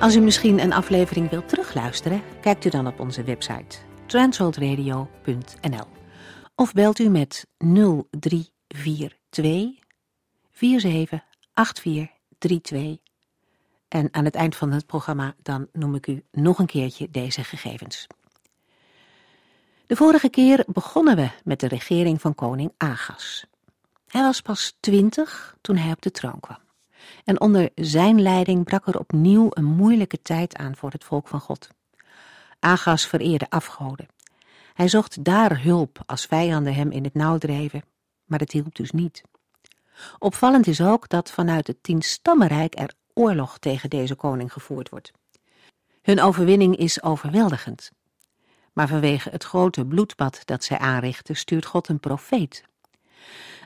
Als u misschien een aflevering wilt terugluisteren, kijkt u dan op onze website transworldradio.nl of belt u met 0342 478432 en aan het eind van het programma dan noem ik u nog een keertje deze gegevens. De vorige keer begonnen we met de regering van koning Agas. Hij was pas twintig toen hij op de troon kwam. En onder zijn leiding brak er opnieuw een moeilijke tijd aan voor het volk van God. Agas vereerde afgoden. Hij zocht daar hulp als vijanden hem in het nauw dreven, maar het hielp dus niet. Opvallend is ook dat vanuit het tienstammenrijk er oorlog tegen deze koning gevoerd wordt. Hun overwinning is overweldigend. Maar vanwege het grote bloedbad dat zij aanrichten, stuurt God een profeet.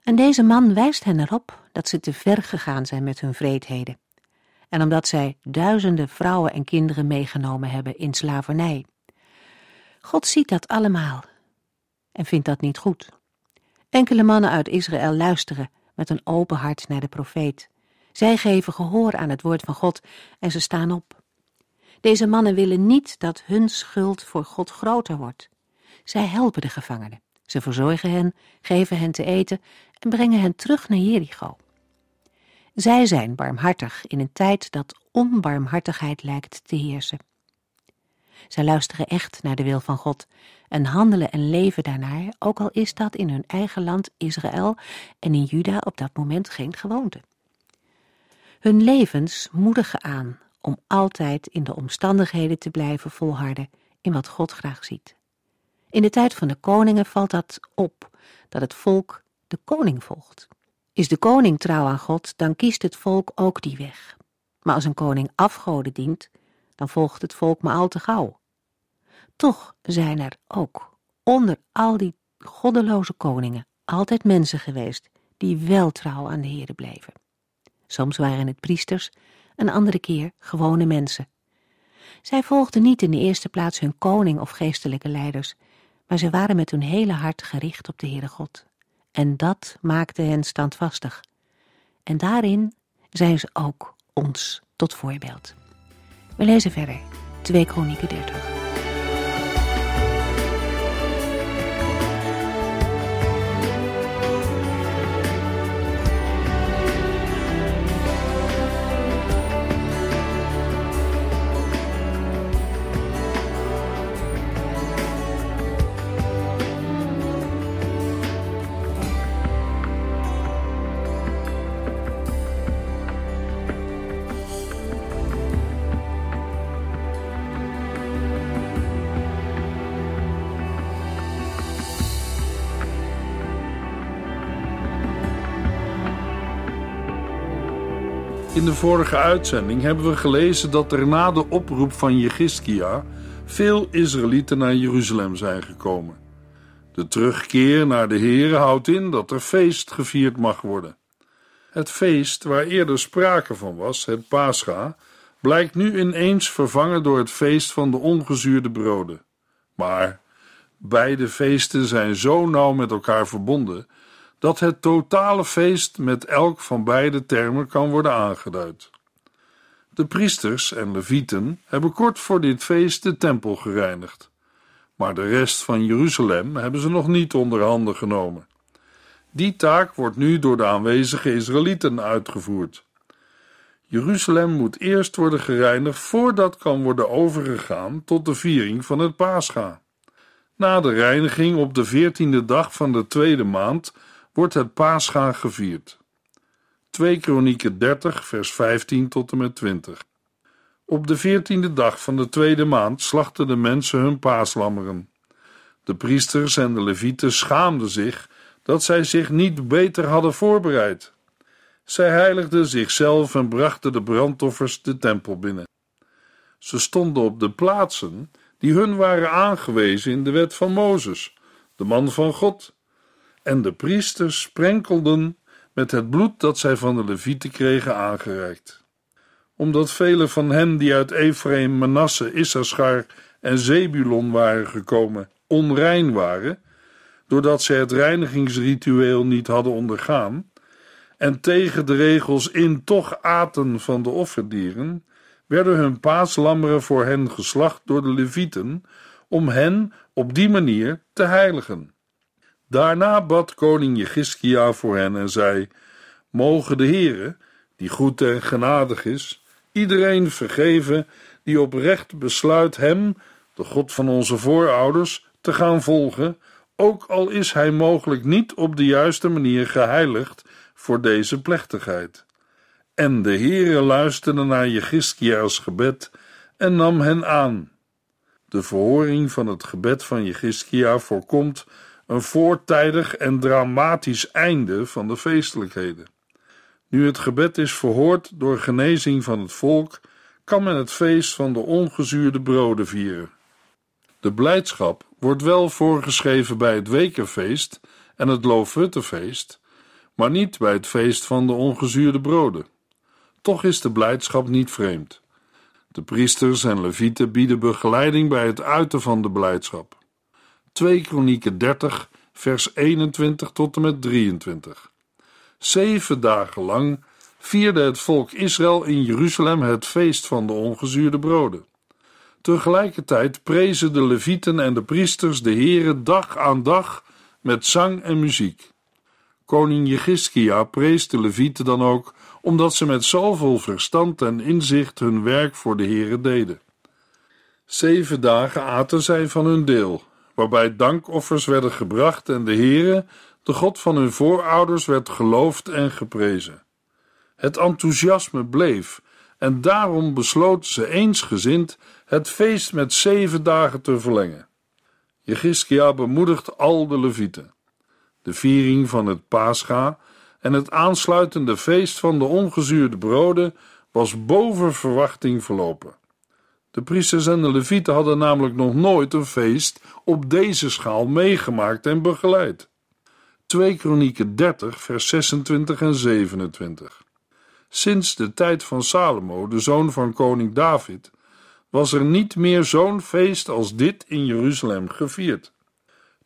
En deze man wijst hen erop dat ze te ver gegaan zijn met hun vreedheden. En omdat zij duizenden vrouwen en kinderen meegenomen hebben in slavernij. God ziet dat allemaal en vindt dat niet goed. Enkele mannen uit Israël luisteren met een open hart naar de profeet. Zij geven gehoor aan het woord van God en ze staan op. Deze mannen willen niet dat hun schuld voor God groter wordt. Zij helpen de gevangenen. Ze verzorgen hen, geven hen te eten en brengen hen terug naar Jericho. Zij zijn barmhartig in een tijd dat onbarmhartigheid lijkt te heersen. Zij luisteren echt naar de wil van God en handelen en leven daarnaar, ook al is dat in hun eigen land Israël en in Juda op dat moment geen gewoonte. Hun levens moedigen aan om altijd in de omstandigheden te blijven volharden in wat God graag ziet. In de tijd van de koningen valt dat op, dat het volk de koning volgt. Is de koning trouw aan God, dan kiest het volk ook die weg. Maar als een koning afgoden dient, dan volgt het volk maar al te gauw. Toch zijn er ook onder al die goddeloze koningen altijd mensen geweest die wel trouw aan de Heere bleven. Soms waren het priesters, een andere keer gewone mensen. Zij volgden niet in de eerste plaats hun koning of geestelijke leiders, maar ze waren met hun hele hart gericht op de Heere God. En dat maakte hen standvastig. En daarin zijn ze ook ons tot voorbeeld. We lezen verder, 2 Kronieken 30. In de vorige uitzending hebben we gelezen dat er na de oproep van Jegiskia veel Israëlieten naar Jeruzalem zijn gekomen. De terugkeer naar de Here houdt in dat er feest gevierd mag worden. Het feest waar eerder sprake van was, het Pascha, blijkt nu ineens vervangen door het feest van de ongezuurde broden. Maar beide feesten zijn zo nauw met elkaar verbonden dat het totale feest met elk van beide termen kan worden aangeduid. De priesters en levieten hebben kort voor dit feest de tempel gereinigd, maar de rest van Jeruzalem hebben ze nog niet onder handen genomen. Die taak wordt nu door de aanwezige Israëlieten uitgevoerd. Jeruzalem moet eerst worden gereinigd voordat kan worden overgegaan tot de viering van het Pascha. Na de reiniging op de veertiende dag van de tweede maand wordt het Pascha gevierd. 2 Kronieken 30, vers 15 tot en met 20. Op de veertiende dag van de tweede maand slachten de mensen hun paaslammeren. De priesters en de levieten schaamden zich dat zij zich niet beter hadden voorbereid. Zij heiligden zichzelf en brachten de brandoffers de tempel binnen. Ze stonden op de plaatsen die hun waren aangewezen in de wet van Mozes, de man van God. En de priesters sprenkelden met het bloed dat zij van de levieten kregen aangereikt. Omdat vele van hen die uit Ephraim, Manasse, Issachar en Zebulon waren gekomen, onrein waren, doordat zij het reinigingsritueel niet hadden ondergaan, en tegen de regels in toch aten van de offerdieren, werden hun paaslammeren voor hen geslacht door de levieten, om hen op die manier te heiligen. Daarna bad koning Jegiskia voor hen en zei: Mogen de Heere, die goed en genadig is, iedereen vergeven die oprecht besluit hem, de God van onze voorouders, te gaan volgen, ook al is hij mogelijk niet op de juiste manier geheiligd voor deze plechtigheid. En de Heere luisterde naar Jegiskia's gebed en nam hen aan. De verhoring van het gebed van Jegiskia voorkomt een voortijdig en dramatisch einde van de feestelijkheden. Nu het gebed is verhoord door genezing van het volk, kan men het feest van de ongezuurde broden vieren. De blijdschap wordt wel voorgeschreven bij het wekenfeest en het loofhuttefeest, maar niet bij het feest van de ongezuurde broden. Toch is de blijdschap niet vreemd. De priesters en levieten bieden begeleiding bij het uiten van de blijdschap. 2 Kronieken 30, vers 21 tot en met 23. Zeven dagen lang vierde het volk Israël in Jeruzalem het feest van de ongezuurde broden. Tegelijkertijd prezen de levieten en de priesters de Heere dag aan dag met zang en muziek. Koning Jegiskia prees de levieten dan ook omdat ze met zoveel verstand en inzicht hun werk voor de Heere deden. Zeven dagen aten zij van hun deel, waarbij dankoffers werden gebracht en de Heere, de God van hun voorouders, werd geloofd en geprezen. Het enthousiasme bleef en daarom besloten ze eensgezind het feest met zeven dagen te verlengen. Jegiskia bemoedigt al de levieten. De viering van het Pascha en het aansluitende feest van de ongezuurde broden was boven verwachting verlopen. De priesters en de levieten hadden namelijk nog nooit een feest op deze schaal meegemaakt en begeleid. 2 Kronieken 30, vers 26 en 27. Sinds de tijd van Salomo, de zoon van koning David, was er niet meer zo'n feest als dit in Jeruzalem gevierd.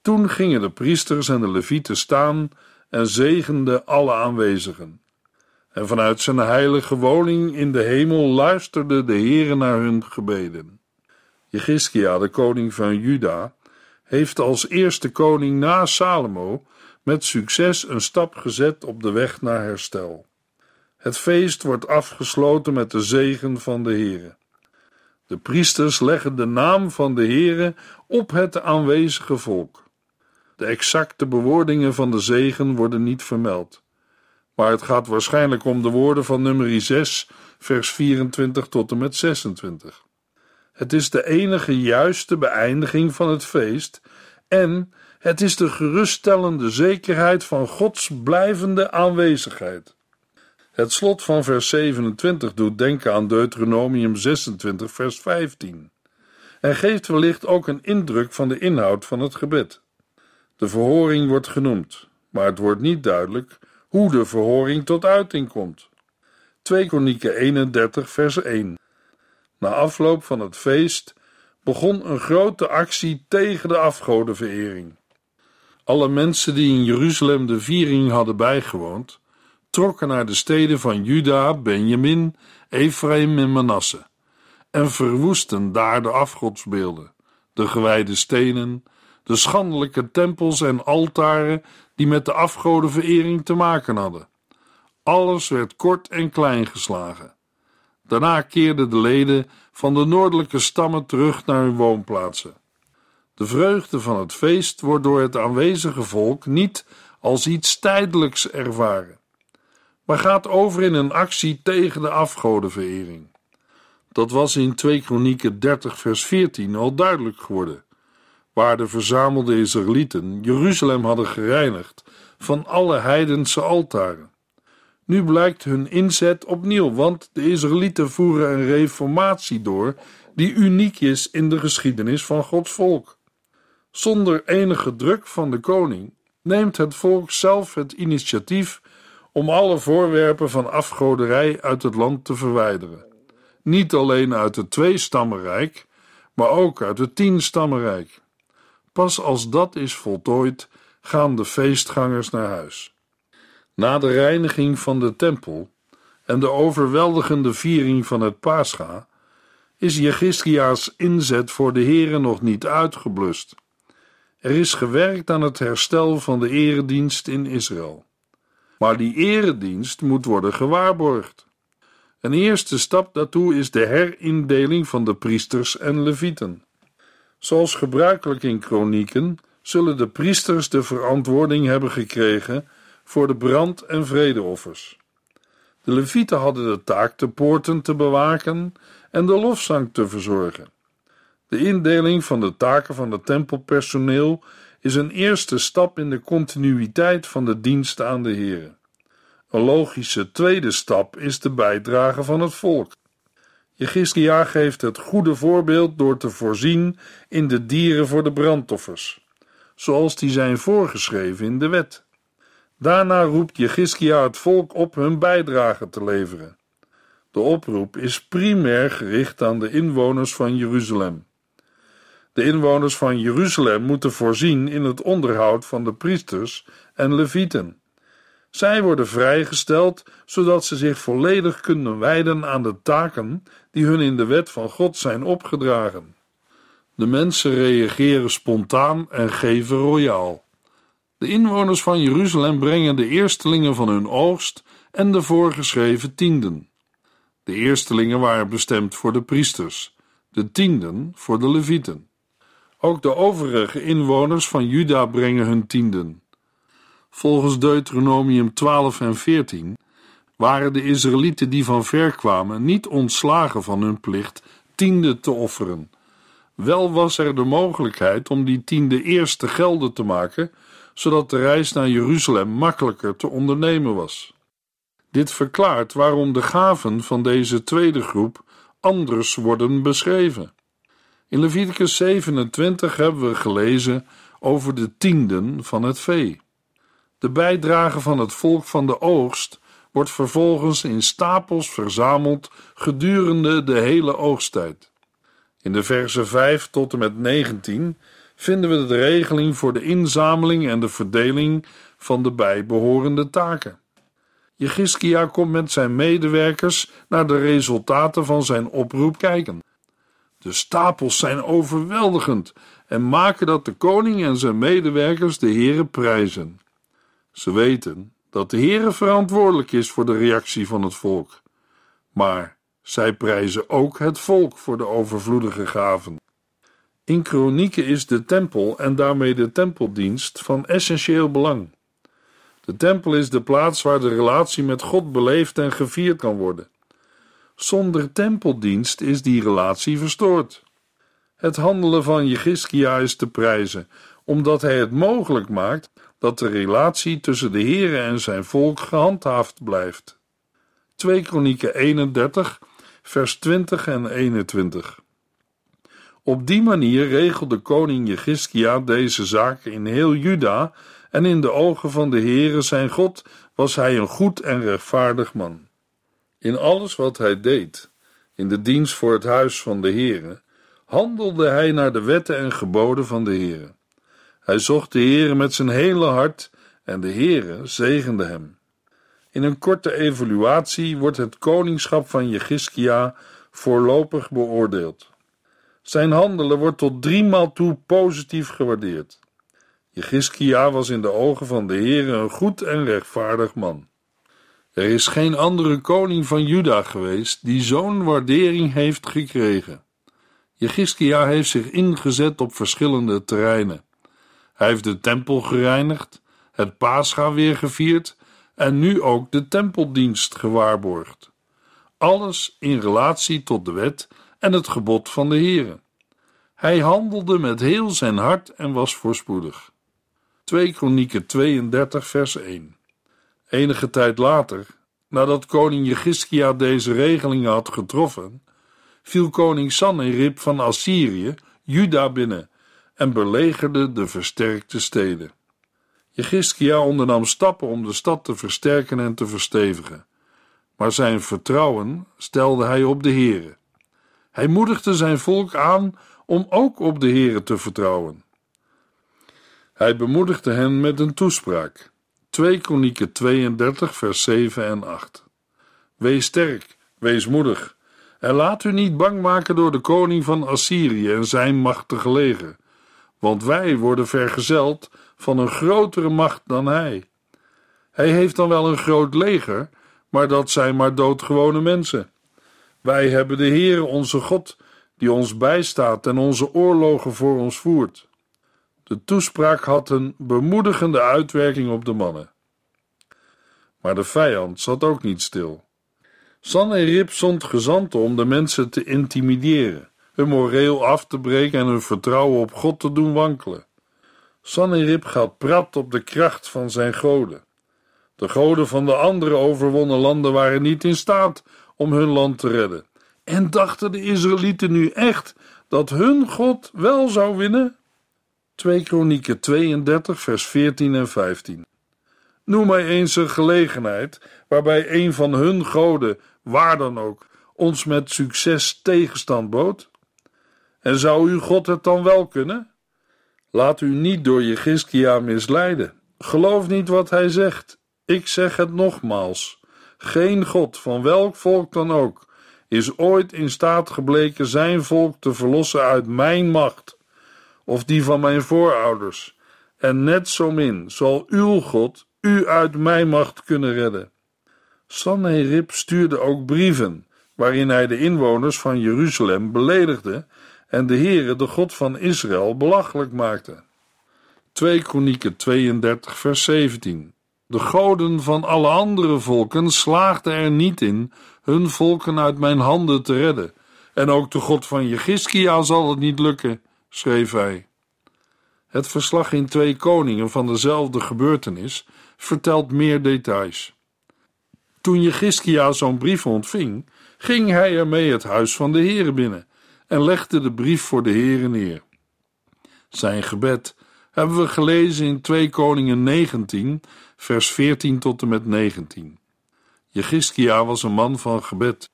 Toen gingen de priesters en de levieten staan en zegenden alle aanwezigen. En vanuit zijn heilige woning in de hemel luisterde de Heere naar hun gebeden. Jegiskia, de koning van Juda, heeft als eerste koning na Salomo met succes een stap gezet op de weg naar herstel. Het feest wordt afgesloten met de zegen van de Heere. De priesters leggen de naam van de Heere op het aanwezige volk. De exacte bewoordingen van de zegen worden niet vermeld, maar het gaat waarschijnlijk om de woorden van nummer 6, vers 24 tot en met 26. Het is de enige juiste beëindiging van het feest en het is de geruststellende zekerheid van Gods blijvende aanwezigheid. Het slot van vers 27 doet denken aan Deuteronomium 26, vers 15 en geeft wellicht ook een indruk van de inhoud van het gebed. De verhoring wordt genoemd, maar het wordt niet duidelijk hoe de verhoring tot uiting komt. 2 Kronieken 31 vers 1 Na afloop van het feest begon een grote actie tegen de afgodenverering. Alle mensen die in Jeruzalem de viering hadden bijgewoond, trokken naar de steden van Juda, Benjamin, Ephraim en Manasse en verwoesten daar de afgodsbeelden, de gewijde stenen de schandelijke tempels en altaren die met de afgodenverering te maken hadden. Alles werd kort en klein geslagen. Daarna keerden de leden van de noordelijke stammen terug naar hun woonplaatsen. De vreugde van het feest wordt door het aanwezige volk niet als iets tijdelijks ervaren, maar gaat over in een actie tegen de afgodenverering. Dat was in 2 Kronieken 30 vers 14 al duidelijk geworden waar de verzamelde Israëlieten Jeruzalem hadden gereinigd van alle heidense altaren. Nu blijkt hun inzet opnieuw, want de Israëlieten voeren een reformatie door die uniek is in de geschiedenis van Gods volk. Zonder enige druk van de koning neemt het volk zelf het initiatief om alle voorwerpen van afgoderij uit het land te verwijderen. Niet alleen uit het tweestammenrijk, maar ook uit het tienstammenrijk. Pas als dat is voltooid, gaan de feestgangers naar huis. Na de reiniging van de tempel en de overweldigende viering van het Pascha is Jegiskia's inzet voor de Here nog niet uitgeblust. Er is gewerkt aan het herstel van de eredienst in Israël. Maar die eredienst moet worden gewaarborgd. Een eerste stap daartoe is de herindeling van de priesters en levieten. Zoals gebruikelijk in kronieken zullen de priesters de verantwoording hebben gekregen voor de brand- en vredeoffers. De levieten hadden de taak de poorten te bewaken en de lofzang te verzorgen. De indeling van de taken van het tempelpersoneel is een eerste stap in de continuïteit van de dienst aan de Heer. Een logische tweede stap is de bijdrage van het volk. Jegiskia geeft het goede voorbeeld door te voorzien in de dieren voor de brandoffers, zoals die zijn voorgeschreven in de wet. Daarna roept Jegiskia het volk op hun bijdrage te leveren. De oproep is primair gericht aan de inwoners van Jeruzalem. De inwoners van Jeruzalem moeten voorzien in het onderhoud van de priesters en levieten. Zij worden vrijgesteld zodat ze zich volledig kunnen wijden aan de taken die hun in de wet van God zijn opgedragen. De mensen reageren spontaan en geven royaal. De inwoners van Jeruzalem brengen de eerstelingen van hun oogst en de voorgeschreven tienden. De eerstelingen waren bestemd voor de priesters, de tienden voor de levieten. Ook de overige inwoners van Juda brengen hun tienden. Volgens Deuteronomium 12 en 14 waren de Israëlieten die van ver kwamen niet ontslagen van hun plicht tiende te offeren. Wel was er de mogelijkheid om die tiende eerst te gelden te maken, zodat de reis naar Jeruzalem makkelijker te ondernemen was. Dit verklaart waarom de gaven van deze tweede groep anders worden beschreven. In Leviticus 27 hebben we gelezen over de tienden van het vee. De bijdrage van het volk van de oogst wordt vervolgens in stapels verzameld gedurende de hele oogsttijd. In de versen 5 tot en met 19 vinden we de regeling voor de inzameling en de verdeling van de bijbehorende taken. Jegiskia komt met zijn medewerkers naar de resultaten van zijn oproep kijken. De stapels zijn overweldigend en maken dat de koning en zijn medewerkers de Heere prijzen. Ze weten dat de Heere verantwoordelijk is voor de reactie van het volk, maar zij prijzen ook het volk voor de overvloedige gaven. In kronieken is de tempel en daarmee de tempeldienst van essentieel belang. De tempel is de plaats waar de relatie met God beleefd en gevierd kan worden. Zonder tempeldienst is die relatie verstoord. Het handelen van Jegiskia is te prijzen, omdat hij het mogelijk maakt dat de relatie tussen de Heere en zijn volk gehandhaafd blijft. 2 Kronieken 31, vers 20 en 21. Op die manier regelde koning Jegiskia deze zaken in heel Juda en in de ogen van de Heere zijn God was hij een goed en rechtvaardig man. In alles wat hij deed, in de dienst voor het huis van de Heere, handelde hij naar de wetten en geboden van de Heere. Hij zocht de Heere met zijn hele hart en de Heere zegende hem. In een korte evaluatie wordt het koningschap van Jegiskia voorlopig beoordeeld. Zijn handelen wordt tot driemaal toe positief gewaardeerd. Jegiskia was in de ogen van de Heere een goed en rechtvaardig man. Er is geen andere koning van Juda geweest die zo'n waardering heeft gekregen. Jegiskia heeft zich ingezet op verschillende terreinen. Hij heeft de tempel gereinigd, het paascha weer gevierd en nu ook de tempeldienst gewaarborgd. Alles in relatie tot de wet en het gebod van de Heere. Hij handelde met heel zijn hart en was voorspoedig. 2 Kronieken 32 vers 1 Enige tijd later, Nadat koning Jegiskia deze regelingen had getroffen, viel koning Sanherib van Assyrië Juda binnen en belegerde de versterkte steden. Jegiskia ondernam stappen om de stad te versterken en te verstevigen, maar zijn vertrouwen stelde hij op de Heere. Hij moedigde zijn volk aan om ook op de Heere te vertrouwen. Hij bemoedigde hen met een toespraak. 2 Kronieken 32 vers 7 en 8. Wees sterk, wees moedig, en laat u niet bang maken door de koning van Assyrië en zijn machtige leger, want wij worden vergezeld van een grotere macht dan hij. Hij heeft dan wel een groot leger, maar dat zijn maar doodgewone mensen. Wij hebben de Heere onze God, die ons bijstaat en onze oorlogen voor ons voert. De toespraak had een bemoedigende uitwerking op de mannen. Maar de vijand zat ook niet stil. Sanherib zond gezanten om de mensen te intimideren, hun moreel af te breken en hun vertrouwen op God te doen wankelen. Sanherib gaat prat op de kracht van zijn goden. De goden van de andere overwonnen landen waren niet in staat om hun land te redden. En dachten de Israëlieten nu echt dat hun God wel zou winnen? 2 Kronieken 32, vers 14 en 15. Noem mij eens een gelegenheid waarbij een van hun goden, waar dan ook, ons met succes tegenstand bood. En zou uw God het dan wel kunnen? Laat u niet door je Giskia misleiden. Geloof niet wat hij zegt. Ik zeg het nogmaals. Geen God van welk volk dan ook is ooit in staat gebleken zijn volk te verlossen uit mijn macht of die van mijn voorouders. En net zo min zal uw God u uit mijn macht kunnen redden. Sanherib stuurde ook brieven, waarin hij de inwoners van Jeruzalem beledigde en de Heere, de God van Israël, belachelijk maakte. 2 Kronieken 32 vers 17 De goden van alle andere volken slaagden er niet in hun volken uit mijn handen te redden, en ook de God van Jegiskia zal het niet lukken, schreef hij. Het verslag in Twee Koningen van dezelfde gebeurtenis vertelt meer details. Toen Jegiskia zo'n brief ontving, ging hij ermee het huis van de Heere binnen en legde de brief voor de Heere neer. Zijn gebed hebben we gelezen in 2 Koningen 19, vers 14 tot en met 19. Jegiskia was een man van gebed.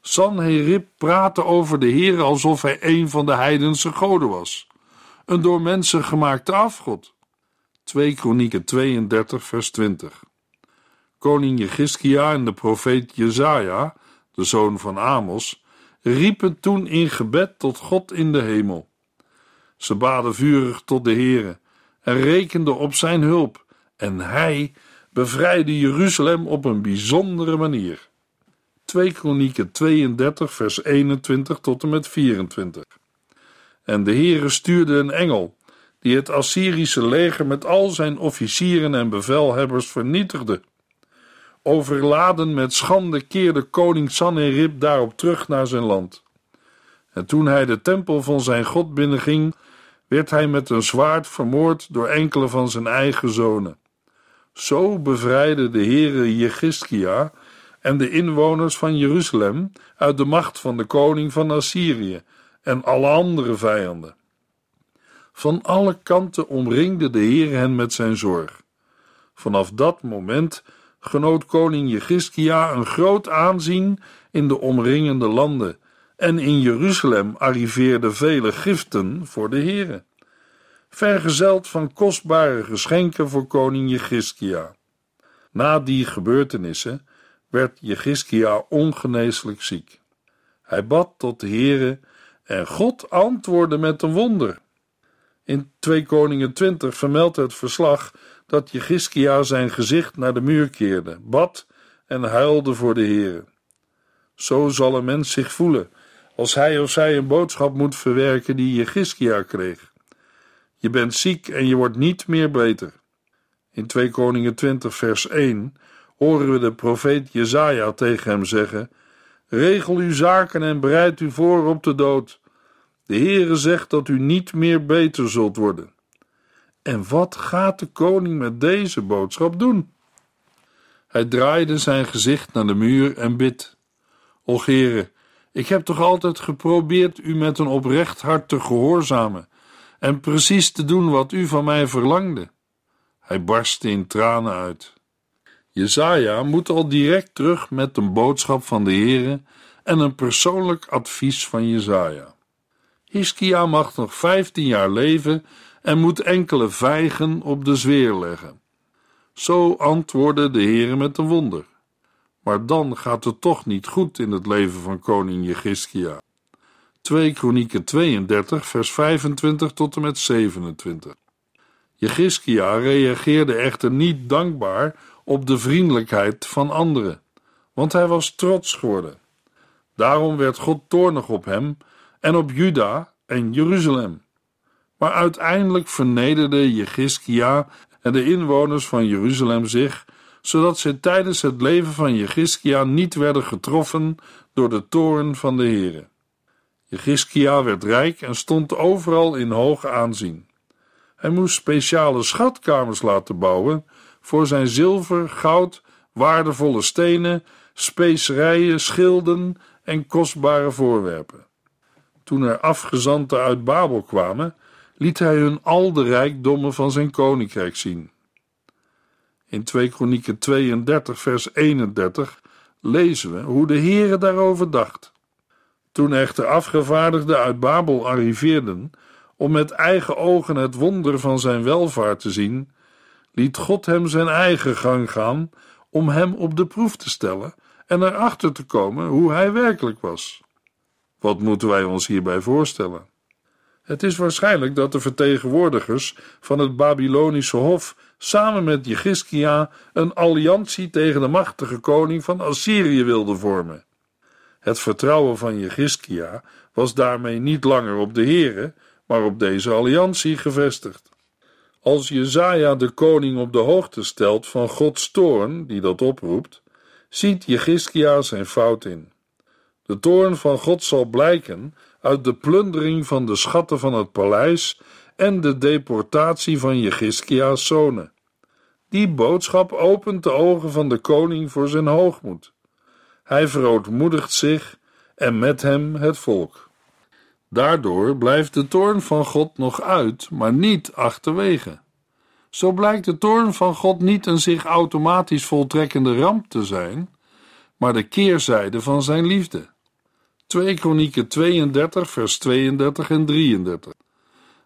Sanherib praatte over de Heere alsof hij een van de heidense goden was, een door mensen gemaakte afgod. 2 Kronieken 32, vers 20. Koning Jegiskia en de profeet Jezaja, de zoon van Amos, riepen toen in gebed tot God in de hemel. Ze baden vurig tot de Heere en rekenden op zijn hulp, en hij bevrijdde Jeruzalem op een bijzondere manier. 2 Kronieken 32 vers 21 tot en met 24. En de Heere stuurde een engel die het Assyrische leger met al zijn officieren en bevelhebbers vernietigde. Overladen met schande keerde koning Sanherib daarop terug naar zijn land. En toen hij de tempel van zijn God binnenging, werd hij met een zwaard vermoord door enkele van zijn eigen zonen. Zo bevrijdde de Heere Jegiskia en de inwoners van Jeruzalem uit de macht van de koning van Assyrië en alle andere vijanden. Van alle kanten omringde de Heer hen met zijn zorg. Vanaf dat moment genoot koning Jegiskia een groot aanzien in de omringende landen en in Jeruzalem arriveerden vele giften voor de Heere, vergezeld van kostbare geschenken voor koning Jegiskia. Na die gebeurtenissen werd Jegiskia ongeneeslijk ziek. Hij bad tot de Heere en God antwoordde met een wonder. In 2 Koningen 20 vermeldt het verslag dat Jegiskia zijn gezicht naar de muur keerde, bad en huilde voor de Heere. Zo zal een mens zich voelen als hij of zij een boodschap moet verwerken die Jegiskia kreeg. Je bent ziek en je wordt niet meer beter. In 2 Koningen 20 vers 1 horen we de profeet Jezaja tegen hem zeggen: Regel uw zaken en bereid u voor op de dood. De Heere zegt dat u niet meer beter zult worden. En wat gaat de koning met deze boodschap doen? Hij draaide zijn gezicht naar de muur en bid. O Heere, ik heb toch altijd geprobeerd u met een oprecht hart te gehoorzamen en precies te doen wat u van mij verlangde. Hij barstte in tranen uit. Jezaja moet al direct terug met een boodschap van de Heere en een persoonlijk advies van Jezaja. Hiskia mag nog vijftien jaar leven en moet enkele vijgen op de zweer leggen. Zo antwoordde de Heere met een wonder. Maar dan gaat het toch niet goed in het leven van koning Jegiskia. 2 Kronieken 32 vers 25 tot en met 27 Jegiskia reageerde echter niet dankbaar op de vriendelijkheid van anderen, want hij was trots geworden. Daarom werd God toornig op hem en op Juda en Jeruzalem. Maar uiteindelijk vernederde Jegiskia en de inwoners van Jeruzalem zich, zodat ze tijdens het leven van Jegiskia niet werden getroffen door de toorn van de Heere. Jegiskia werd rijk en stond overal in hoog aanzien. Hij moest speciale schatkamers laten bouwen voor zijn zilver, goud, waardevolle stenen, specerijen, schilden en kostbare voorwerpen. Toen er afgezanten uit Babel kwamen, liet hij hun al de rijkdommen van zijn koninkrijk zien. In 2 Kronieken 32 vers 31 lezen we hoe de Heere daarover dacht. Toen echter afgevaardigden uit Babel arriveerden om met eigen ogen het wonder van zijn welvaart te zien, liet God hem zijn eigen gang gaan om hem op de proef te stellen en erachter te komen hoe hij werkelijk was. Wat moeten wij ons hierbij voorstellen? Het is waarschijnlijk dat de vertegenwoordigers van het Babylonische Hof samen met Jegiskia een alliantie tegen de machtige koning van Assyrië wilden vormen. Het vertrouwen van Jegiskia was daarmee niet langer op de Here, maar op deze alliantie gevestigd. Als Jezaja de koning op de hoogte stelt van Gods toorn, die dat oproept, ziet Jegiskia zijn fout in. De toorn van God zal blijken uit de plundering van de schatten van het paleis en de deportatie van Jegiskia's zonen. Die boodschap opent de ogen van de koning voor zijn hoogmoed. Hij verootmoedigt zich en met hem het volk. Daardoor blijft de toorn van God nog uit, maar niet achterwege. Zo blijkt de toorn van God niet een zich automatisch voltrekkende ramp te zijn, maar de keerzijde van zijn liefde. 2 Kronieken 32, vers 32 en 33.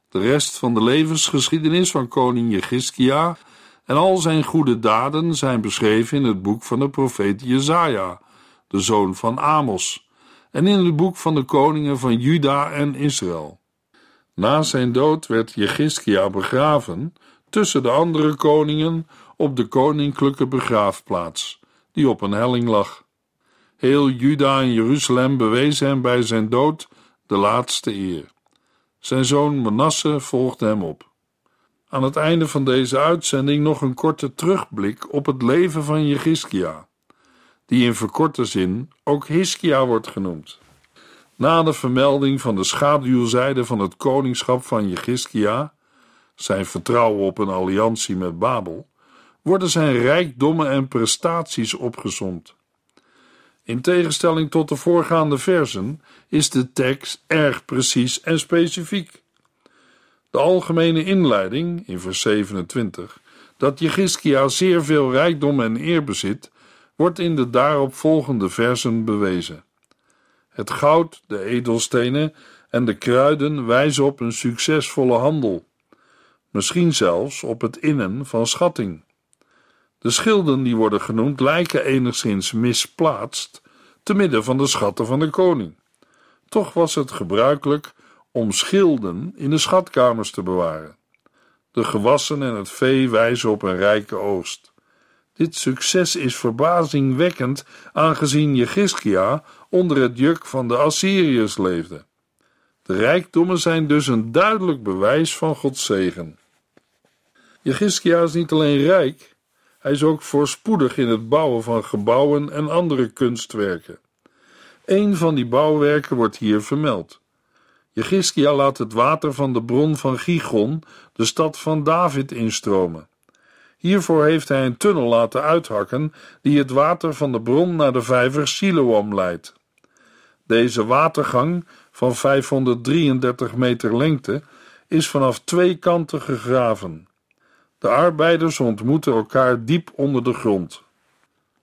De rest van de levensgeschiedenis van koning Jegiskia en al zijn goede daden zijn beschreven in het boek van de profeet Jezaja, de zoon van Amos, en in het boek van de koningen van Juda en Israël. Na zijn dood werd Jegiskia begraven tussen de andere koningen op de koninklijke begraafplaats, die op een helling lag. Heel Juda en Jeruzalem bewezen hem bij zijn dood de laatste eer. Zijn zoon Manasse volgde hem op. Aan het einde van deze uitzending nog een korte terugblik op het leven van Jegiskia, die in verkorte zin ook Hiskia wordt genoemd. Na de vermelding van de schaduwzijde van het koningschap van Jegiskia, zijn vertrouwen op een alliantie met Babel, worden zijn rijkdommen en prestaties opgezomd. In tegenstelling tot de voorgaande versen is de tekst erg precies en specifiek. De algemene inleiding in vers 27, dat Jegiskia zeer veel rijkdom en eer bezit, wordt in de daarop volgende versen bewezen. Het goud, de edelstenen en de kruiden wijzen op een succesvolle handel, misschien zelfs op het innen van schatting. De schilden die worden genoemd lijken enigszins misplaatst te midden van de schatten van de koning. Toch was het gebruikelijk om schilden in de schatkamers te bewaren. De gewassen en het vee wijzen op een rijke oogst. Dit succes is verbazingwekkend, aangezien Jegiskia onder het juk van de Assyriërs leefde. De rijkdommen zijn dus een duidelijk bewijs van Gods zegen. Jegiskia is niet alleen rijk, hij is ook voorspoedig in het bouwen van gebouwen en andere kunstwerken. Een van die bouwwerken wordt hier vermeld. Jegiskia laat het water van de bron van Gigon, de stad van David, instromen. Hiervoor heeft hij een tunnel laten uithakken die het water van de bron naar de vijver Siloam leidt. Deze watergang van 533 meter lengte is vanaf twee kanten gegraven. De arbeiders ontmoeten elkaar diep onder de grond.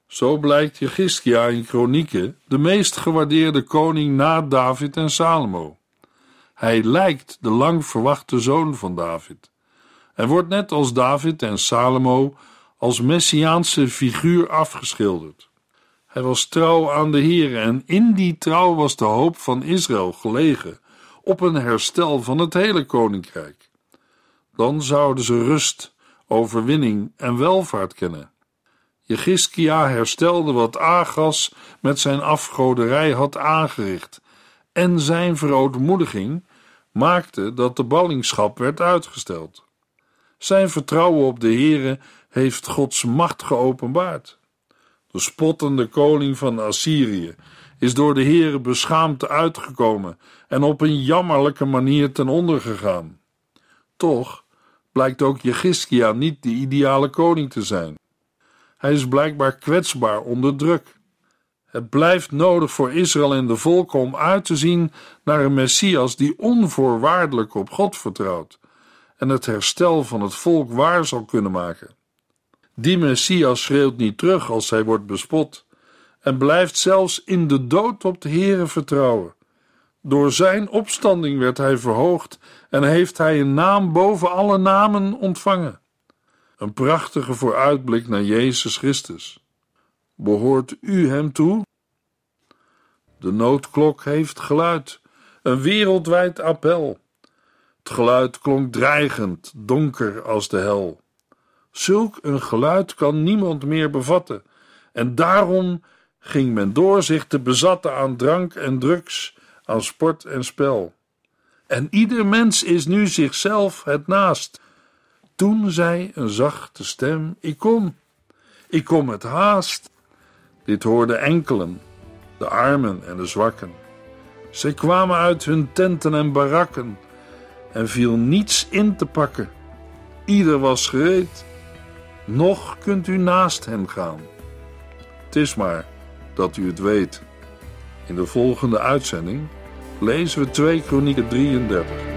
Zo blijkt Jegiskia in Kronieken de meest gewaardeerde koning na David en Salomo. Hij lijkt de lang verwachte zoon van David. Hij wordt net als David en Salomo als messiaanse figuur afgeschilderd. Hij was trouw aan de Heer en in die trouw was de hoop van Israël gelegen op een herstel van het hele koninkrijk. Dan zouden ze rust, overwinning en welvaart kennen. Jegiskia herstelde wat Agas met zijn afgoderij had aangericht en zijn verootmoediging maakte dat de ballingschap werd uitgesteld. Zijn vertrouwen op de Heere heeft Gods macht geopenbaard. De spottende koning van Assyrië is door de Heere beschaamd uitgekomen en op een jammerlijke manier ten onder gegaan. Toch blijkt ook Jegiskia niet de ideale koning te zijn. Hij is blijkbaar kwetsbaar onder druk. Het blijft nodig voor Israël en de volken om uit te zien naar een Messias die onvoorwaardelijk op God vertrouwt en het herstel van het volk waar zal kunnen maken. Die Messias schreeuwt niet terug als hij wordt bespot en blijft zelfs in de dood op de Heere vertrouwen. Door zijn opstanding werd hij verhoogd en heeft hij een naam boven alle namen ontvangen. Een prachtige vooruitblik naar Jezus Christus. Behoort u hem toe? De noodklok heeft geluid, een wereldwijd appel. Het geluid klonk dreigend, donker als de hel. Zulk een geluid kan niemand meer bevatten, en daarom ging men door zich te bezatten aan drank en drugs, aan sport en spel. En ieder mens is nu zichzelf het naast. Toen zei een zachte stem: Ik kom, ik kom met haast. Dit hoorden enkelen, de armen en de zwakken. Zij kwamen uit hun tenten en barakken en viel niets in te pakken. Ieder was gereed. Nog kunt u naast hen gaan. Het is maar dat u het weet. In de volgende uitzending lezen we 2 Kronieken 33.